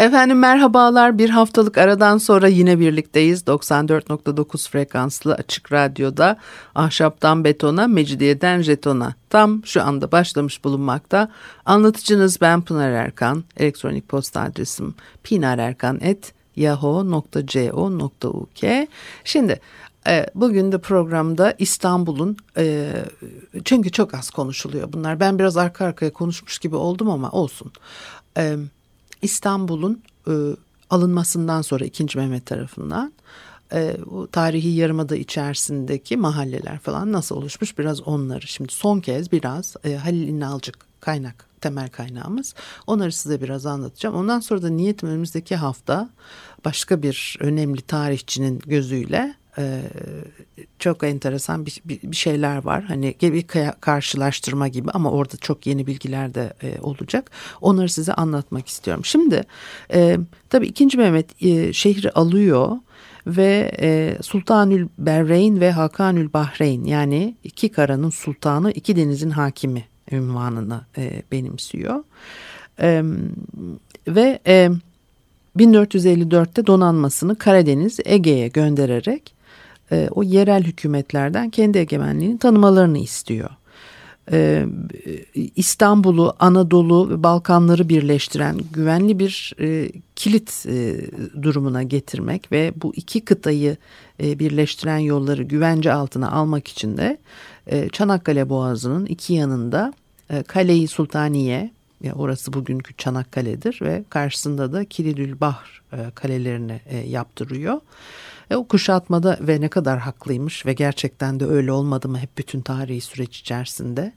Efendim merhabalar. Bir haftalık aradan sonra yine birlikteyiz. 94.9 frekanslı açık radyoda ahşaptan betona, mecidiyeden jetona. Tam şu anda başlamış bulunmakta. Anlatıcınız ben Pınar Erkan. Elektronik posta adresim pinarerkan.yahoo.co.uk Şimdi e, Bugün de programda İstanbul'un e, çünkü çok az konuşuluyor bunlar. Ben biraz arka arkaya konuşmuş gibi oldum ama olsun. İstanbul'un e, alınmasından sonra 2. Mehmet tarafından e, o tarihi yarımada içerisindeki mahalleler falan nasıl oluşmuş biraz onları şimdi son kez biraz e, Halil İnalcık kaynak temel kaynağımız onları size biraz anlatacağım. Ondan sonra da niyetim önümüzdeki hafta başka bir önemli tarihçinin gözüyle e, çok enteresan bir, bir, bir şeyler var. Hani bir karşılaştırma gibi ama orada çok yeni bilgiler de e, olacak. Onları size anlatmak istiyorum. Şimdi e, tabii 2. Mehmet şehri alıyor ve Sultanül Berreyn ve Hakanül Bahreyn yani iki karanın sultanı iki denizin hakimi ünvanını benimsiyor. Ve e, 1454'te donanmasını Karadeniz Ege'ye göndererek e, o yerel hükümetlerden kendi egemenliğini tanımalarını istiyor. E, İstanbul'u, Anadolu ve Balkanları birleştiren güvenli bir e, kilit e, durumuna getirmek ve bu iki kıtayı e, birleştiren yolları güvence altına almak için de e, Çanakkale Boğazı'nın iki yanında e, Kale-i Sultaniye, ya orası bugünkü Çanakkale'dir ve karşısında da Kilidül Bahr e, kalelerini e, yaptırıyor. E, o kuşatmada ve ne kadar haklıymış ve gerçekten de öyle olmadı mı hep bütün tarihi süreç içerisinde.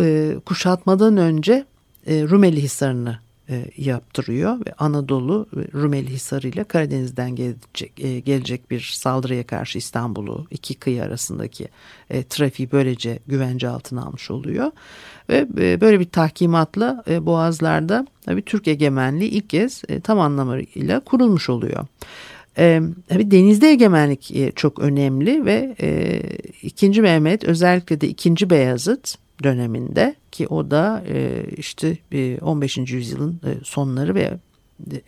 E, kuşatmadan önce e, Rumeli Hisarı'nı e, yaptırıyor ve Anadolu Rumeli Hisarı ile Karadeniz'den gelecek, e, gelecek bir saldırıya karşı İstanbul'u iki kıyı arasındaki e, trafiği böylece güvence altına almış oluyor. Ve e, böyle bir tahkimatla e, Boğazlar'da tabii Türk egemenliği ilk kez e, tam anlamıyla kurulmuş oluyor. E, tabii denizde egemenlik e, çok önemli ve e, 2. Mehmet özellikle de 2. Beyazıt döneminde ki o da e, işte e, 15. yüzyılın e, sonları ve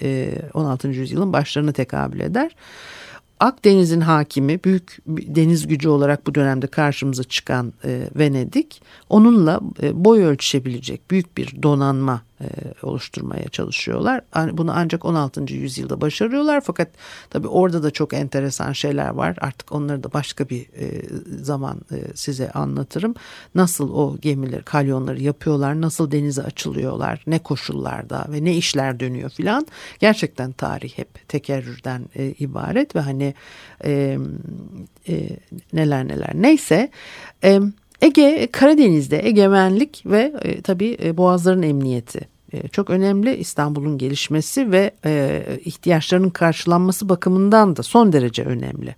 e, 16. yüzyılın başlarına tekabül eder. Akdeniz'in hakimi büyük deniz gücü olarak bu dönemde karşımıza çıkan e, Venedik onunla boy ölçüşebilecek büyük bir donanma oluşturmaya çalışıyorlar. Bunu ancak 16. yüzyılda başarıyorlar fakat tabi orada da çok enteresan şeyler var. Artık onları da başka bir e, zaman e, size anlatırım. Nasıl o gemileri, kalyonları yapıyorlar, nasıl denize açılıyorlar, ne koşullarda ve ne işler dönüyor filan. Gerçekten tarih hep tekerrürden ibaret ve hani neler neler. Neyse... Ege, Karadeniz'de egemenlik ve e, tabii e, boğazların emniyeti e, çok önemli. İstanbul'un gelişmesi ve e, ihtiyaçlarının karşılanması bakımından da son derece önemli.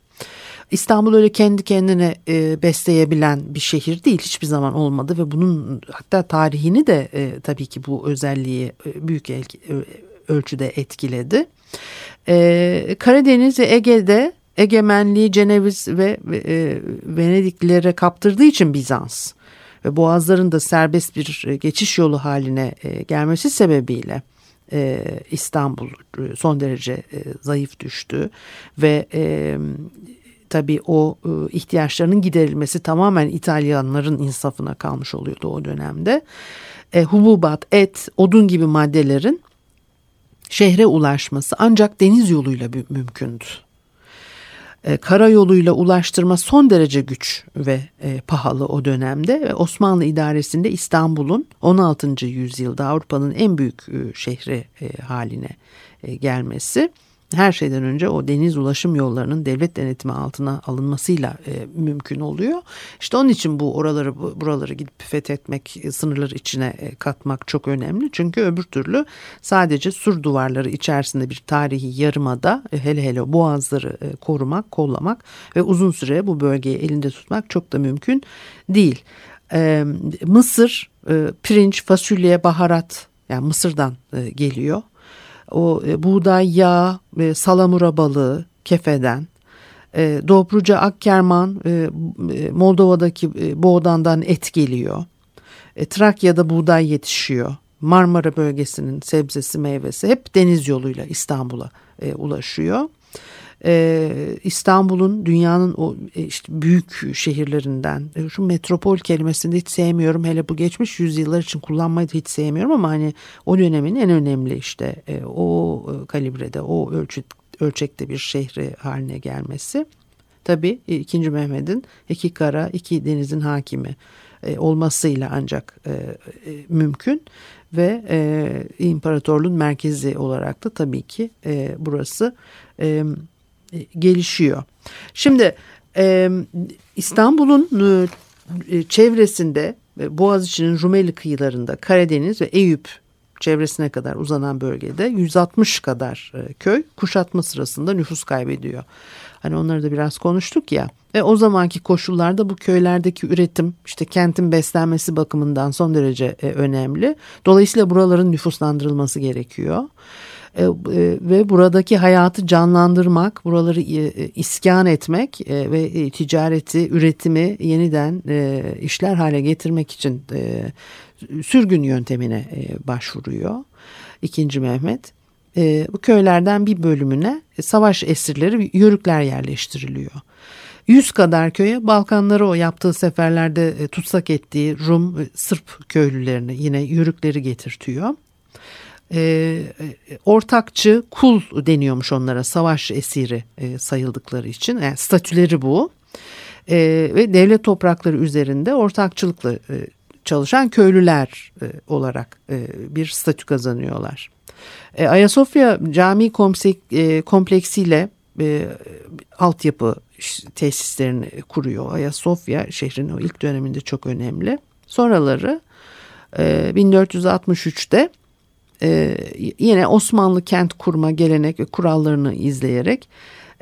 İstanbul öyle kendi kendine e, besleyebilen bir şehir değil hiçbir zaman olmadı ve bunun hatta tarihini de e, tabii ki bu özelliği e, büyük el, e, ölçüde etkiledi. E, Karadeniz ve Ege'de egemenliği Ceneviz ve e, Venediklilere kaptırdığı için Bizans ve boğazların da serbest bir e, geçiş yolu haline e, gelmesi sebebiyle e, İstanbul e, son derece e, zayıf düştü ve e, tabii o e, ihtiyaçlarının giderilmesi tamamen İtalyanların insafına kalmış oluyordu o dönemde. E, hububat, et, odun gibi maddelerin şehre ulaşması ancak deniz yoluyla mümkündü e, karayoluyla ulaştırma son derece güç ve e, pahalı o dönemde. Osmanlı idaresinde İstanbul'un 16. yüzyılda Avrupa'nın en büyük e, şehri e, haline e, gelmesi her şeyden önce o deniz ulaşım yollarının devlet denetimi altına alınmasıyla e, mümkün oluyor. İşte onun için bu oraları buraları gidip fethetmek, e, sınırları içine e, katmak çok önemli. Çünkü öbür türlü sadece sur duvarları içerisinde bir tarihi yarımada e, hele hele boğazları korumak, kollamak ve uzun süre bu bölgeyi elinde tutmak çok da mümkün değil. Mısır, pirinç, fasulye, baharat yani Mısır'dan geliyor o e, buğday yağı, e, salamura balığı kefeden, e, Dobruca Akkerman e, Moldova'daki e, Boğdan'dan et geliyor. E, Trakya'da buğday yetişiyor. Marmara bölgesinin sebzesi meyvesi hep deniz yoluyla İstanbul'a e, ulaşıyor e, İstanbul'un dünyanın o e, işte büyük şehirlerinden e, şu metropol kelimesini hiç sevmiyorum hele bu geçmiş yüzyıllar için kullanmayı da hiç sevmiyorum ama hani o dönemin en önemli işte e, o e, kalibrede o ölçü, ölçekte bir şehri haline gelmesi. Tabii e, 2. Mehmet'in iki kara iki denizin hakimi olmasıyla ancak mümkün ve e, imparatorluğun merkezi olarak da tabii ki e, burası e, gelişiyor. Şimdi e, İstanbul'un e, çevresinde e, Boğaziçi'nin Rumeli kıyılarında Karadeniz ve Eyüp çevresine kadar uzanan bölgede 160 kadar e, köy kuşatma sırasında nüfus kaybediyor. Hani onları da biraz konuştuk ya. Ve o zamanki koşullarda bu köylerdeki üretim işte kentin beslenmesi bakımından son derece e, önemli. Dolayısıyla buraların nüfuslandırılması gerekiyor. E, e, ve buradaki hayatı canlandırmak, buraları e, iskan etmek ve ticareti, üretimi yeniden işler hale getirmek için sürgün yöntemine başvuruyor. İkinci Mehmet. Bu köylerden bir bölümüne savaş esirleri yörükler yerleştiriliyor. Yüz kadar köye Balkanları o yaptığı seferlerde tutsak ettiği Rum, Sırp köylülerini yine yörükleri getirtiyor e, ortakçı kul deniyormuş onlara savaş esiri e, sayıldıkları için yani statüleri bu e, ve devlet toprakları üzerinde ortakçılıkla e, çalışan köylüler e, olarak e, bir statü kazanıyorlar. E, Ayasofya Cami komplek, e, kompleksiyle e, altyapı tesislerini kuruyor. Ayasofya şehrin o ilk döneminde çok önemli. Sonraları e, 1463'te e, yine Osmanlı kent kurma gelenek ve kurallarını izleyerek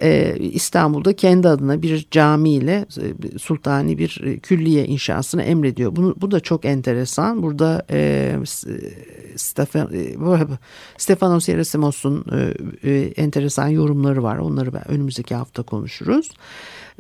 e, İstanbul'da kendi adına bir cami ile e, sultani bir e, külliye inşasını emrediyor. Bunu, bu da çok enteresan. Burada e, Stefan, e, Stefanos Yerasimos'un e, e, enteresan yorumları var. Onları ben önümüzdeki hafta konuşuruz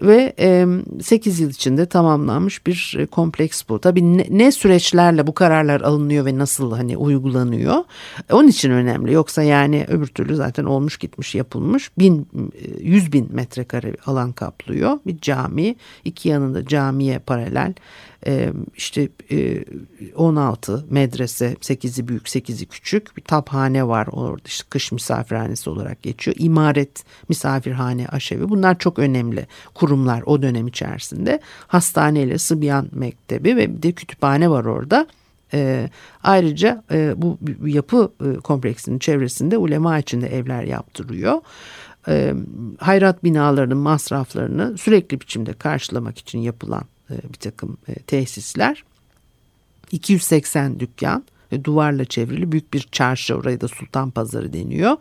ve e, 8 yıl içinde tamamlanmış bir e, kompleks bu. Tabii ne, ne süreçlerle bu kararlar alınıyor ve nasıl hani uygulanıyor onun için önemli. Yoksa yani öbür türlü zaten olmuş gitmiş yapılmış bin, e, yüz bin metrekare alan kaplıyor. Bir cami iki yanında camiye paralel işte 16 medrese 8'i büyük 8'i küçük bir taphane var orada işte kış misafirhanesi olarak geçiyor. İmaret misafirhane aşevi bunlar çok önemli kurumlar o dönem içerisinde. Hastaneyle Sıbyan Mektebi ve bir de kütüphane var orada. E, ayrıca e, bu yapı e, kompleksinin çevresinde ulema içinde evler yaptırıyor. E, hayrat binalarının masraflarını sürekli biçimde karşılamak için yapılan bir takım e, tesisler. 280 dükkan e, duvarla çevrili büyük bir çarşı orayı da Sultan Pazarı deniyor.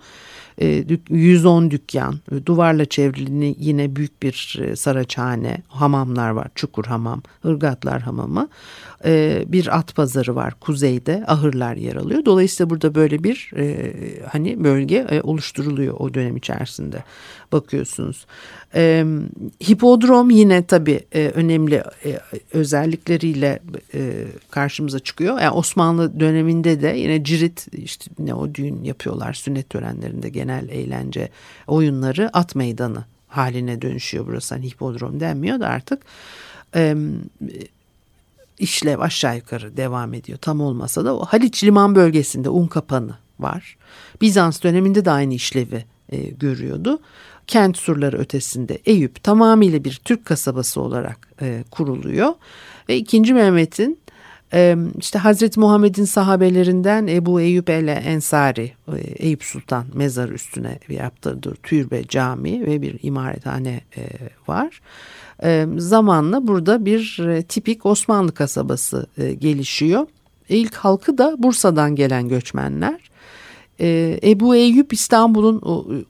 110 dükkan duvarla çevrili yine büyük bir saraçhane hamamlar var çukur hamam ırgatlar hamamı bir at pazarı var kuzeyde ahırlar yer alıyor dolayısıyla burada böyle bir hani bölge oluşturuluyor o dönem içerisinde bakıyorsunuz. E, hipodrom yine tabii e, önemli e, özellikleriyle e, karşımıza çıkıyor. Yani Osmanlı döneminde de yine cirit işte ne o düğün yapıyorlar sünnet törenlerinde genel eğlence oyunları at meydanı haline dönüşüyor burası. Hani hipodrom denmiyor da artık. E, işlev aşağı yukarı devam ediyor. Tam olmasa da o Haliç liman bölgesinde un kapanı var. Bizans döneminde de aynı işlevi e, görüyordu kent surları ötesinde Eyüp tamamıyla bir Türk kasabası olarak e, kuruluyor. Ve 2. Mehmet'in işte Hazreti Muhammed'in sahabelerinden Ebu Eyyub el Ensari, e, Eyüp Sultan mezarı üstüne yaptırdığı türbe cami ve bir imarethane e, var. Zamanla burada bir e, tipik Osmanlı kasabası gelişiyor. İlk halkı da Bursa'dan gelen göçmenler. Ebu Eyyub İstanbul'un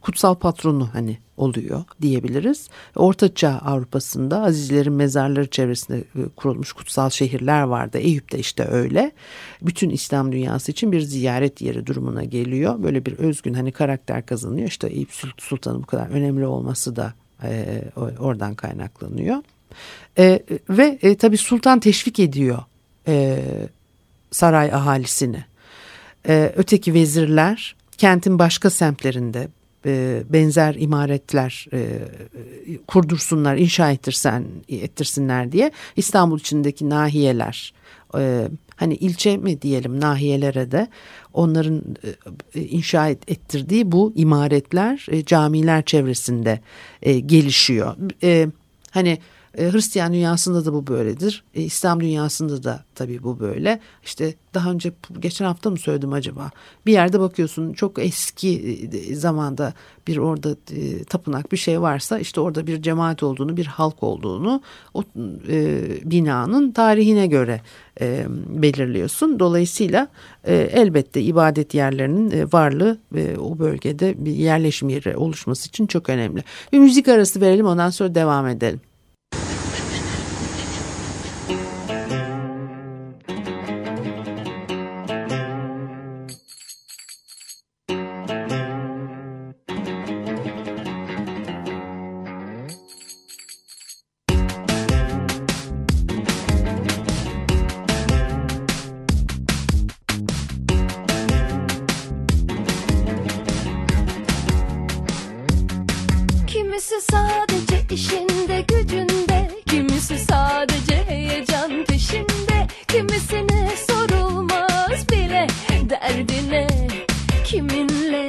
kutsal patronu hani oluyor diyebiliriz. Ortaçağ Avrupa'sında Azizlerin mezarları çevresinde e, kurulmuş kutsal şehirler vardı. Eyüp de işte öyle. Bütün İslam dünyası için bir ziyaret yeri durumuna geliyor. Böyle bir özgün hani karakter kazanıyor. İşte Eyüp Sultan'ın bu kadar önemli olması da e, oradan kaynaklanıyor. E, ve e, tabii sultan teşvik ediyor saray ahalisini. Öteki vezirler kentin başka semtlerinde e, benzer imaretler e, kurdursunlar, inşa ettirsen, ettirsinler diye İstanbul içindeki nahiyeler e, hani ilçe mi diyelim nahiyelere de onların e, inşa ettirdiği bu imaretler camiler çevresinde gelişiyor. Hani e, Hristiyan dünyasında da bu böyledir. E, İslam dünyasında da tabii bu böyle. İşte daha önce geçen hafta mı söyledim acaba? Bir yerde bakıyorsun çok eski e, zamanda bir orada tapınak bir şey varsa işte orada bir cemaat olduğunu, bir halk olduğunu o binanın tarihine göre belirliyorsun. Dolayısıyla elbette ibadet yerlerinin varlığı e, o bölgede bir yerleşim yeri oluşması için çok önemli. Bir müzik arası verelim ondan sonra devam edelim. sadece işinde gücünde. Kimisi sadece heyecan peşinde. Kimisine sorulmaz bile derdine. Kiminle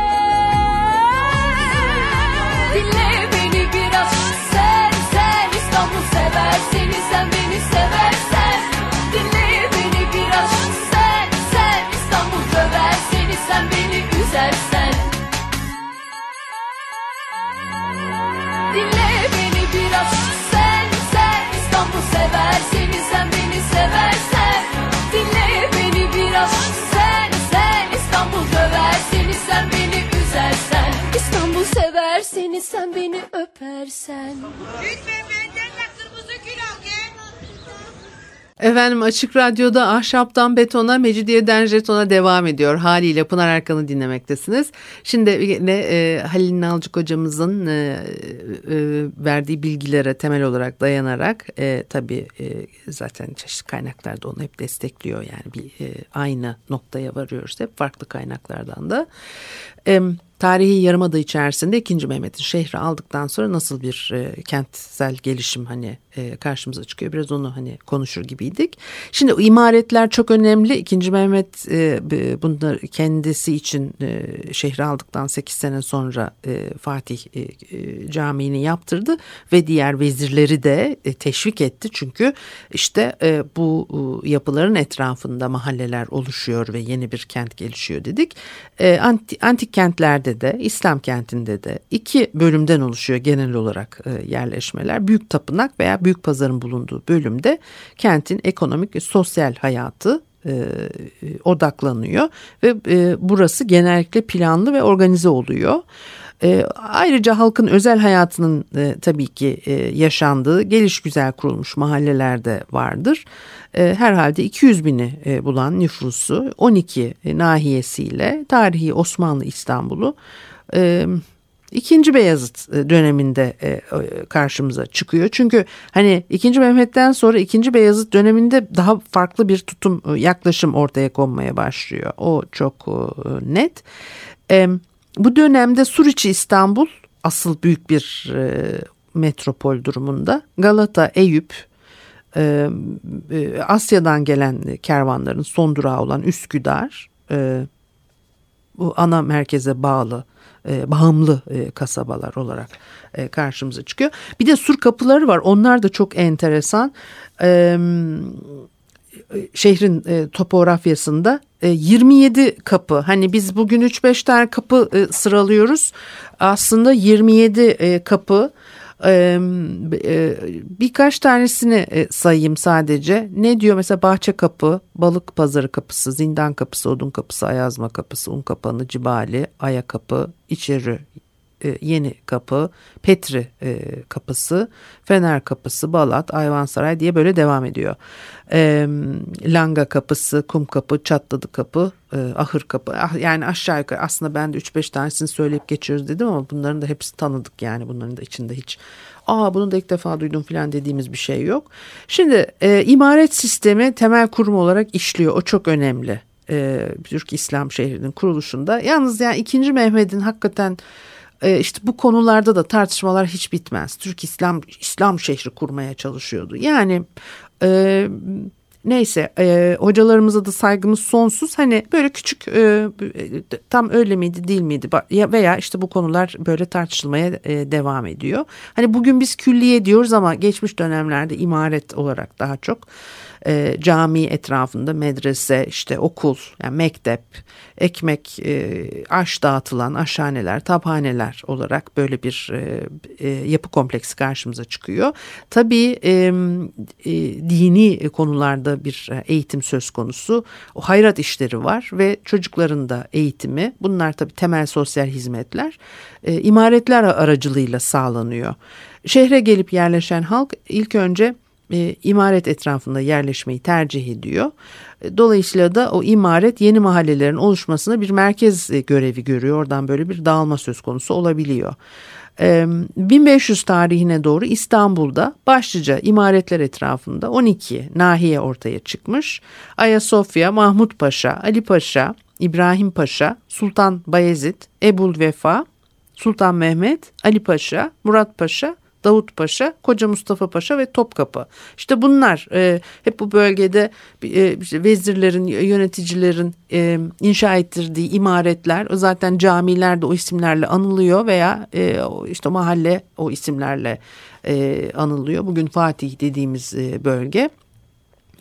öpersen Lütfen benden de kırmızı gül al gel. Efendim Açık Radyo'da Ahşaptan Betona, Mecidiyeden Jeton'a devam ediyor. Haliyle Pınar Erkan'ı dinlemektesiniz. Şimdi yine e, Halil Nalcık hocamızın e, e, verdiği bilgilere temel olarak dayanarak e, tabii e, zaten çeşitli kaynaklarda onu hep destekliyor. Yani bir e, aynı noktaya varıyoruz hep farklı kaynaklardan da. E, tarihi yarımada içerisinde 2. Mehmet'in şehri aldıktan sonra nasıl bir e, kentsel gelişim hani e, karşımıza çıkıyor. Biraz onu hani konuşur gibiydik. Şimdi imaretler çok önemli. 2. Mehmet e, bunlar kendisi için e, şehri aldıktan 8 sene sonra e, Fatih e, e, Camii'ni yaptırdı ve diğer vezirleri de e, teşvik etti. Çünkü işte e, bu e, yapıların etrafında mahalleler oluşuyor ve yeni bir kent gelişiyor dedik. E, antik, antik kentlerde de İslam kentinde de iki bölümden oluşuyor genel olarak e, yerleşmeler. Büyük tapınak veya büyük pazarın bulunduğu bölümde kentin ekonomik ve sosyal hayatı e, odaklanıyor ve e, burası genellikle planlı ve organize oluyor. E, ayrıca halkın özel hayatının e, tabii ki e, yaşandığı geliş güzel kurulmuş mahallelerde vardır. E, herhalde 200 bini e, bulan nüfusu 12 e, nahiyesiyle tarihi Osmanlı İstanbul'u e, İkinci Beyazıt e, döneminde e, karşımıza çıkıyor. Çünkü hani ikinci Mehmet'ten sonra ikinci Beyazıt döneminde daha farklı bir tutum e, yaklaşım ortaya konmaya başlıyor. O çok net. Bu dönemde Suriçi İstanbul asıl büyük bir metropol durumunda. Galata, Eyüp, Asya'dan gelen kervanların son durağı olan Üsküdar bu ana merkeze bağlı e, bağımlı e, kasabalar olarak e, karşımıza çıkıyor. Bir de sur kapıları var. Onlar da çok enteresan. E, şehrin e, topografyasında e, 27 kapı. Hani biz bugün 3-5 tane kapı e, sıralıyoruz. Aslında 27 e, kapı e, birkaç tanesini sayayım sadece. Ne diyor mesela bahçe kapı, balık pazarı kapısı, zindan kapısı, odun kapısı, ayazma kapısı, un kapanı, cibali, aya kapı, içeri e, Yeni Kapı, Petri e, Kapısı, Fener Kapısı, Balat, Ayvansaray diye böyle devam ediyor. E, Langa Kapısı, Kum Kapı, Çatladı Kapı, Ahır Kapı. Ah, yani aşağı yukarı aslında ben de 3-5 tanesini söyleyip geçiyoruz dedim ama bunların da hepsi tanıdık yani bunların da içinde hiç aa bunu da ilk defa duydum falan dediğimiz bir şey yok. Şimdi imaret sistemi temel kurum olarak işliyor. O çok önemli. Türk İslam şehrinin kuruluşunda. Yalnız yani 2. Mehmet'in hakikaten e, işte bu konularda da tartışmalar hiç bitmez. Türk İslam İslam şehri kurmaya çalışıyordu. Yani e, neyse e, hocalarımıza da saygımız sonsuz. Hani böyle küçük e, tam öyle miydi değil miydi veya işte bu konular böyle tartışılmaya e, devam ediyor. Hani bugün biz külliye diyoruz ama geçmiş dönemlerde imaret olarak daha çok e, cami etrafında medrese işte okul yani mektep ekmek e, aş dağıtılan aşhaneler tabhaneler olarak böyle bir e, e, yapı kompleksi karşımıza çıkıyor. Tabii e, e, dini konularda bir eğitim söz konusu o hayrat işleri var ve çocukların da eğitimi bunlar tabii temel sosyal hizmetler e, imaretler aracılığıyla sağlanıyor. Şehre gelip yerleşen halk ilk önce e, imaret etrafında yerleşmeyi tercih ediyor. E, dolayısıyla da o imaret yeni mahallelerin oluşmasına bir merkez e, görevi görüyor. Oradan böyle bir dağılma söz konusu olabiliyor. 1500 tarihine doğru İstanbul'da başlıca imaretler etrafında 12 nahiye ortaya çıkmış. Ayasofya, Mahmut Paşa, Ali Paşa, İbrahim Paşa, Sultan Bayezid, Ebul Vefa, Sultan Mehmet, Ali Paşa, Murat Paşa Davut Paşa, Koca Mustafa Paşa ve Topkapı. İşte bunlar e, hep bu bölgede e, işte vezirlerin, yöneticilerin e, inşa ettirdiği imaretler. Zaten camiler de o isimlerle anılıyor veya e, işte mahalle o isimlerle e, anılıyor. Bugün Fatih dediğimiz e, bölge.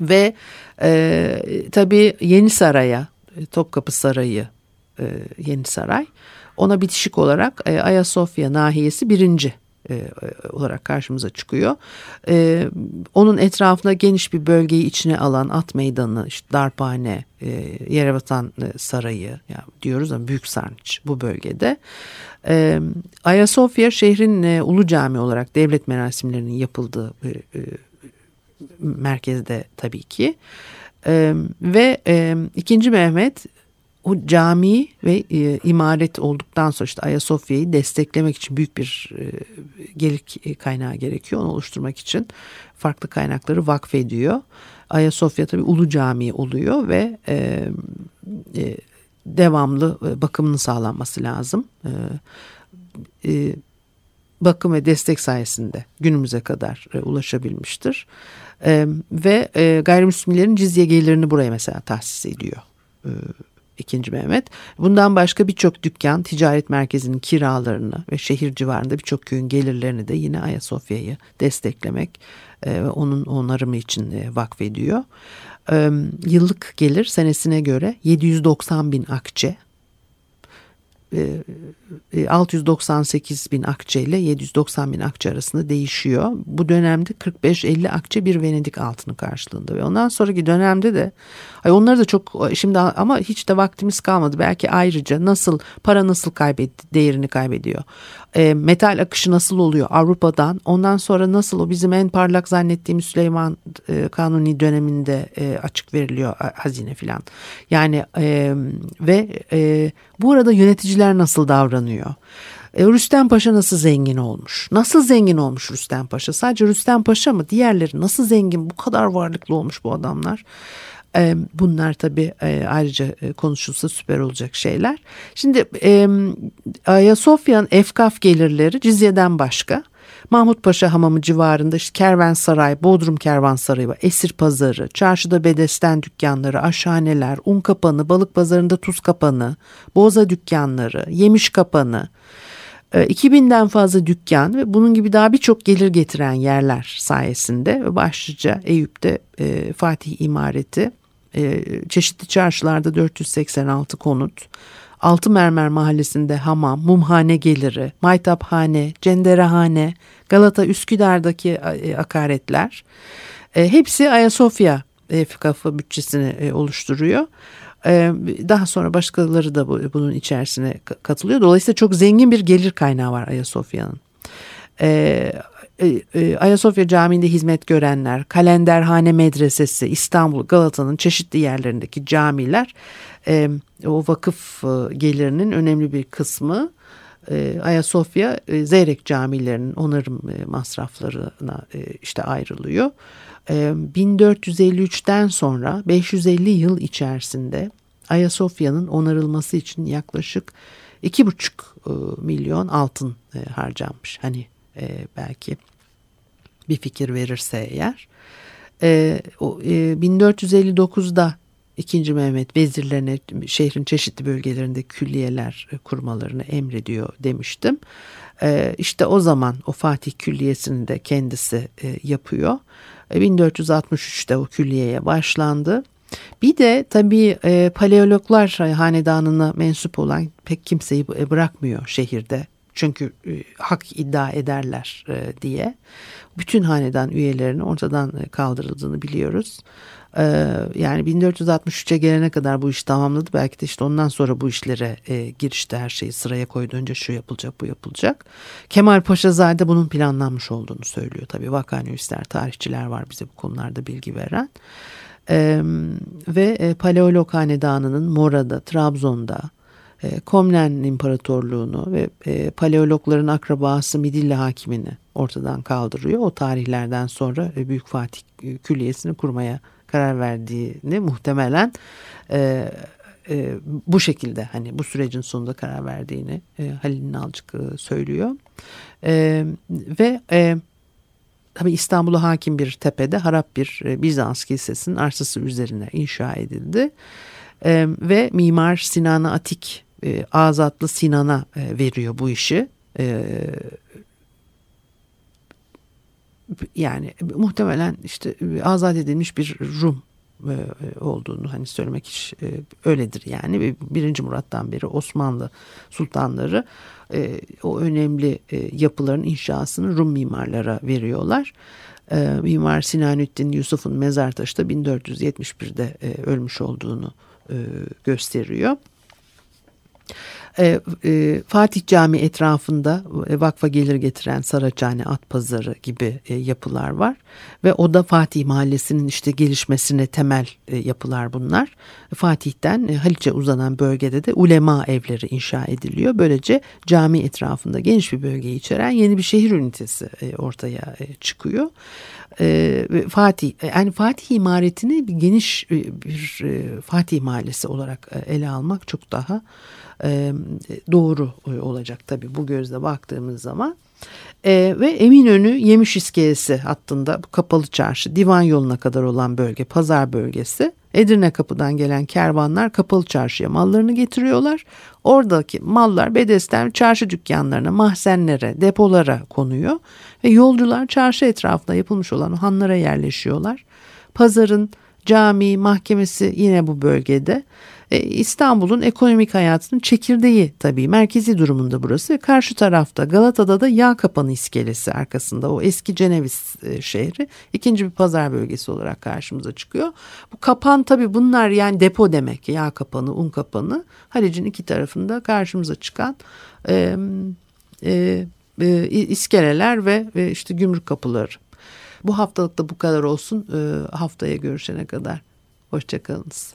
Ve e, tabii Yeni Saray'a, e, Topkapı Sarayı, e, Yeni Saray ona bitişik olarak e, Ayasofya nahiyesi birinci e, olarak karşımıza çıkıyor. E, onun etrafında geniş bir bölgeyi içine alan at meydanı, işte darphane, e, Yerebatan e, Sarayı yani diyoruz ama Büyük Sarnıç bu bölgede. E, Ayasofya şehrin e, ulu cami olarak devlet merasimlerinin yapıldığı e, e, merkezde tabii ki. E, ve e, 2. Mehmet o cami ve e, imaret olduktan sonra işte Ayasofya'yı desteklemek için büyük bir e, gelir kaynağı gerekiyor. Onu oluşturmak için farklı kaynakları vakfediyor. Ayasofya tabii Ulu Cami oluyor ve e, e, devamlı e, bakımının sağlanması lazım. E, e, bakım ve destek sayesinde günümüze kadar e, ulaşabilmiştir. E, ve e, gayrimüslimlerin cizye gelirini buraya mesela tahsis ediyor. E, İkinci Mehmet. Bundan başka birçok dükkan, ticaret merkezinin kiralarını ve şehir civarında birçok köyün gelirlerini de yine Ayasofya'yı desteklemek e, ve onun onarımı için e, vakfediyor. E, yıllık gelir senesine göre 790 bin akçe 698 bin akçe ile 790 bin akçe arasında değişiyor. Bu dönemde 45-50 akçe bir Venedik altını karşılığında ve ondan sonraki dönemde de ay onları da çok şimdi ama hiç de vaktimiz kalmadı. Belki ayrıca nasıl para nasıl kaybetti değerini kaybediyor. E, metal akışı nasıl oluyor Avrupa'dan ondan sonra nasıl o bizim en parlak zannettiğimiz Süleyman e, Kanuni döneminde e, açık veriliyor hazine filan. Yani e, ve e, bu arada yöneticiler nasıl davranıyor? E, Rüstem Paşa nasıl zengin olmuş? Nasıl zengin olmuş Rüstem Paşa? Sadece Rüstem Paşa mı? Diğerleri nasıl zengin? Bu kadar varlıklı olmuş bu adamlar. E, bunlar tabii e, ayrıca e, konuşulsa süper olacak şeyler. Şimdi e, Ayasofya'nın efkaf gelirleri cizyeden başka. Mahmut Paşa Hamamı civarında işte Kervansaray, Bodrum Kervansarayı var. Esir Pazarı, çarşıda bedesten dükkanları, aşhaneler, un kapanı, balık pazarında tuz kapanı, boza dükkanları, yemiş kapanı, 2000'den fazla dükkan ve bunun gibi daha birçok gelir getiren yerler sayesinde ve başlıca Eyüp'te e, Fatih İmareti, e, çeşitli çarşılarda 486 konut, Altı Mermer Mahallesi'nde hamam, mumhane geliri, maytaphane, cenderehane, Galata Üsküdar'daki e, akaretler e, hepsi Ayasofya Efkafı bütçesini e, oluşturuyor. E, daha sonra başkaları da bu, bunun içerisine katılıyor. Dolayısıyla çok zengin bir gelir kaynağı var Ayasofya'nın. E, e, e, Ayasofya Camii'nde hizmet görenler, Kalenderhane Medresesi, İstanbul, Galata'nın çeşitli yerlerindeki camiler e, o vakıf e, gelirinin önemli bir kısmı e, Ayasofya e, Zeyrek camilerinin onarım e, masraflarına e, işte ayrılıyor. E, 1453'ten sonra 550 yıl içerisinde Ayasofya'nın onarılması için yaklaşık 2,5 e, milyon altın e, harcanmış. Hani e, belki bir fikir verirse eğer. E, o, e, 1459'da 2. Mehmet vezirlerine şehrin çeşitli bölgelerinde külliyeler e, kurmalarını emrediyor demiştim. E, işte o zaman o Fatih Külliyesi'ni de kendisi e, yapıyor. 1463'te o külliyeye başlandı. Bir de tabii e, paleologlar hanedanına mensup olan pek kimseyi bırakmıyor şehirde. Çünkü e, hak iddia ederler e, diye. Bütün hanedan üyelerinin ortadan kaldırıldığını biliyoruz. E, yani 1463'e gelene kadar bu iş tamamladı. Belki de işte ondan sonra bu işlere e, girişti her şeyi sıraya koydu. Önce şu yapılacak bu yapılacak. Kemal Paşazade bunun planlanmış olduğunu söylüyor. Tabii vakanüvisler, tarihçiler var bize bu konularda bilgi veren. Ee, ve e, Paleolog Hanedanı'nın Mora'da, Trabzon'da, e, Komnen İmparatorluğunu ve e, paleologların akrabası Midilli Hakimini ortadan kaldırıyor. O tarihlerden sonra Büyük Fatih Külliyesi'ni kurmaya karar verdiğini muhtemelen e, e, bu şekilde hani bu sürecin sonunda karar verdiğini e, Halil Nalcık söylüyor. E, ve e, tabi İstanbul'a hakim bir tepede harap bir e, Bizans kilisesinin arsası üzerine inşa edildi. E, ve mimar Sinan Atik e, Azatlı Sinan'a e, veriyor bu işi. E, yani muhtemelen işte azat edilmiş bir Rum e, olduğunu hani söylemek hiç e, öyledir yani. Birinci Murat'tan beri Osmanlı sultanları e, o önemli e, yapıların inşasını Rum mimarlara veriyorlar. E, Mimar Sinanüddin Yusuf'un mezar taşı da 1471'de e, ölmüş olduğunu e, gösteriyor. E, e, Fatih Cami etrafında e, vakfa gelir getiren Saraçhane, At Pazarı gibi e, yapılar var. Ve o da Fatih Mahallesi'nin işte gelişmesine temel e, yapılar bunlar. Fatih'ten e, Haliç'e uzanan bölgede de ulema evleri inşa ediliyor. Böylece cami etrafında geniş bir bölgeyi içeren yeni bir şehir ünitesi e, ortaya e, çıkıyor. E, Fatih yani Fatih imaretini bir geniş e, bir e, Fatih Mahallesi olarak e, ele almak çok daha e, doğru olacak tabii bu gözle baktığımız zaman. E, ve Eminönü Yemiş İskelesi hattında kapalı çarşı divan yoluna kadar olan bölge pazar bölgesi. Edirne kapıdan gelen kervanlar kapalı çarşıya mallarını getiriyorlar. Oradaki mallar Bedesten çarşı dükkanlarına, mahzenlere, depolara konuyor. Ve yolcular çarşı etrafında yapılmış olan hanlara yerleşiyorlar. Pazarın cami, mahkemesi yine bu bölgede. E, İstanbul'un ekonomik hayatının çekirdeği tabii merkezi durumunda burası. Karşı tarafta Galata'da da yağ kapanı iskelesi arkasında o eski Ceneviz e, şehri ikinci bir pazar bölgesi olarak karşımıza çıkıyor. Bu kapan tabii bunlar yani depo demek yağ kapanı, un kapanı. Halic'in iki tarafında karşımıza çıkan e, e, e, iskeleler ve e, işte gümrük kapıları. Bu haftalık da bu kadar olsun. E, haftaya görüşene kadar. Hoşçakalınız.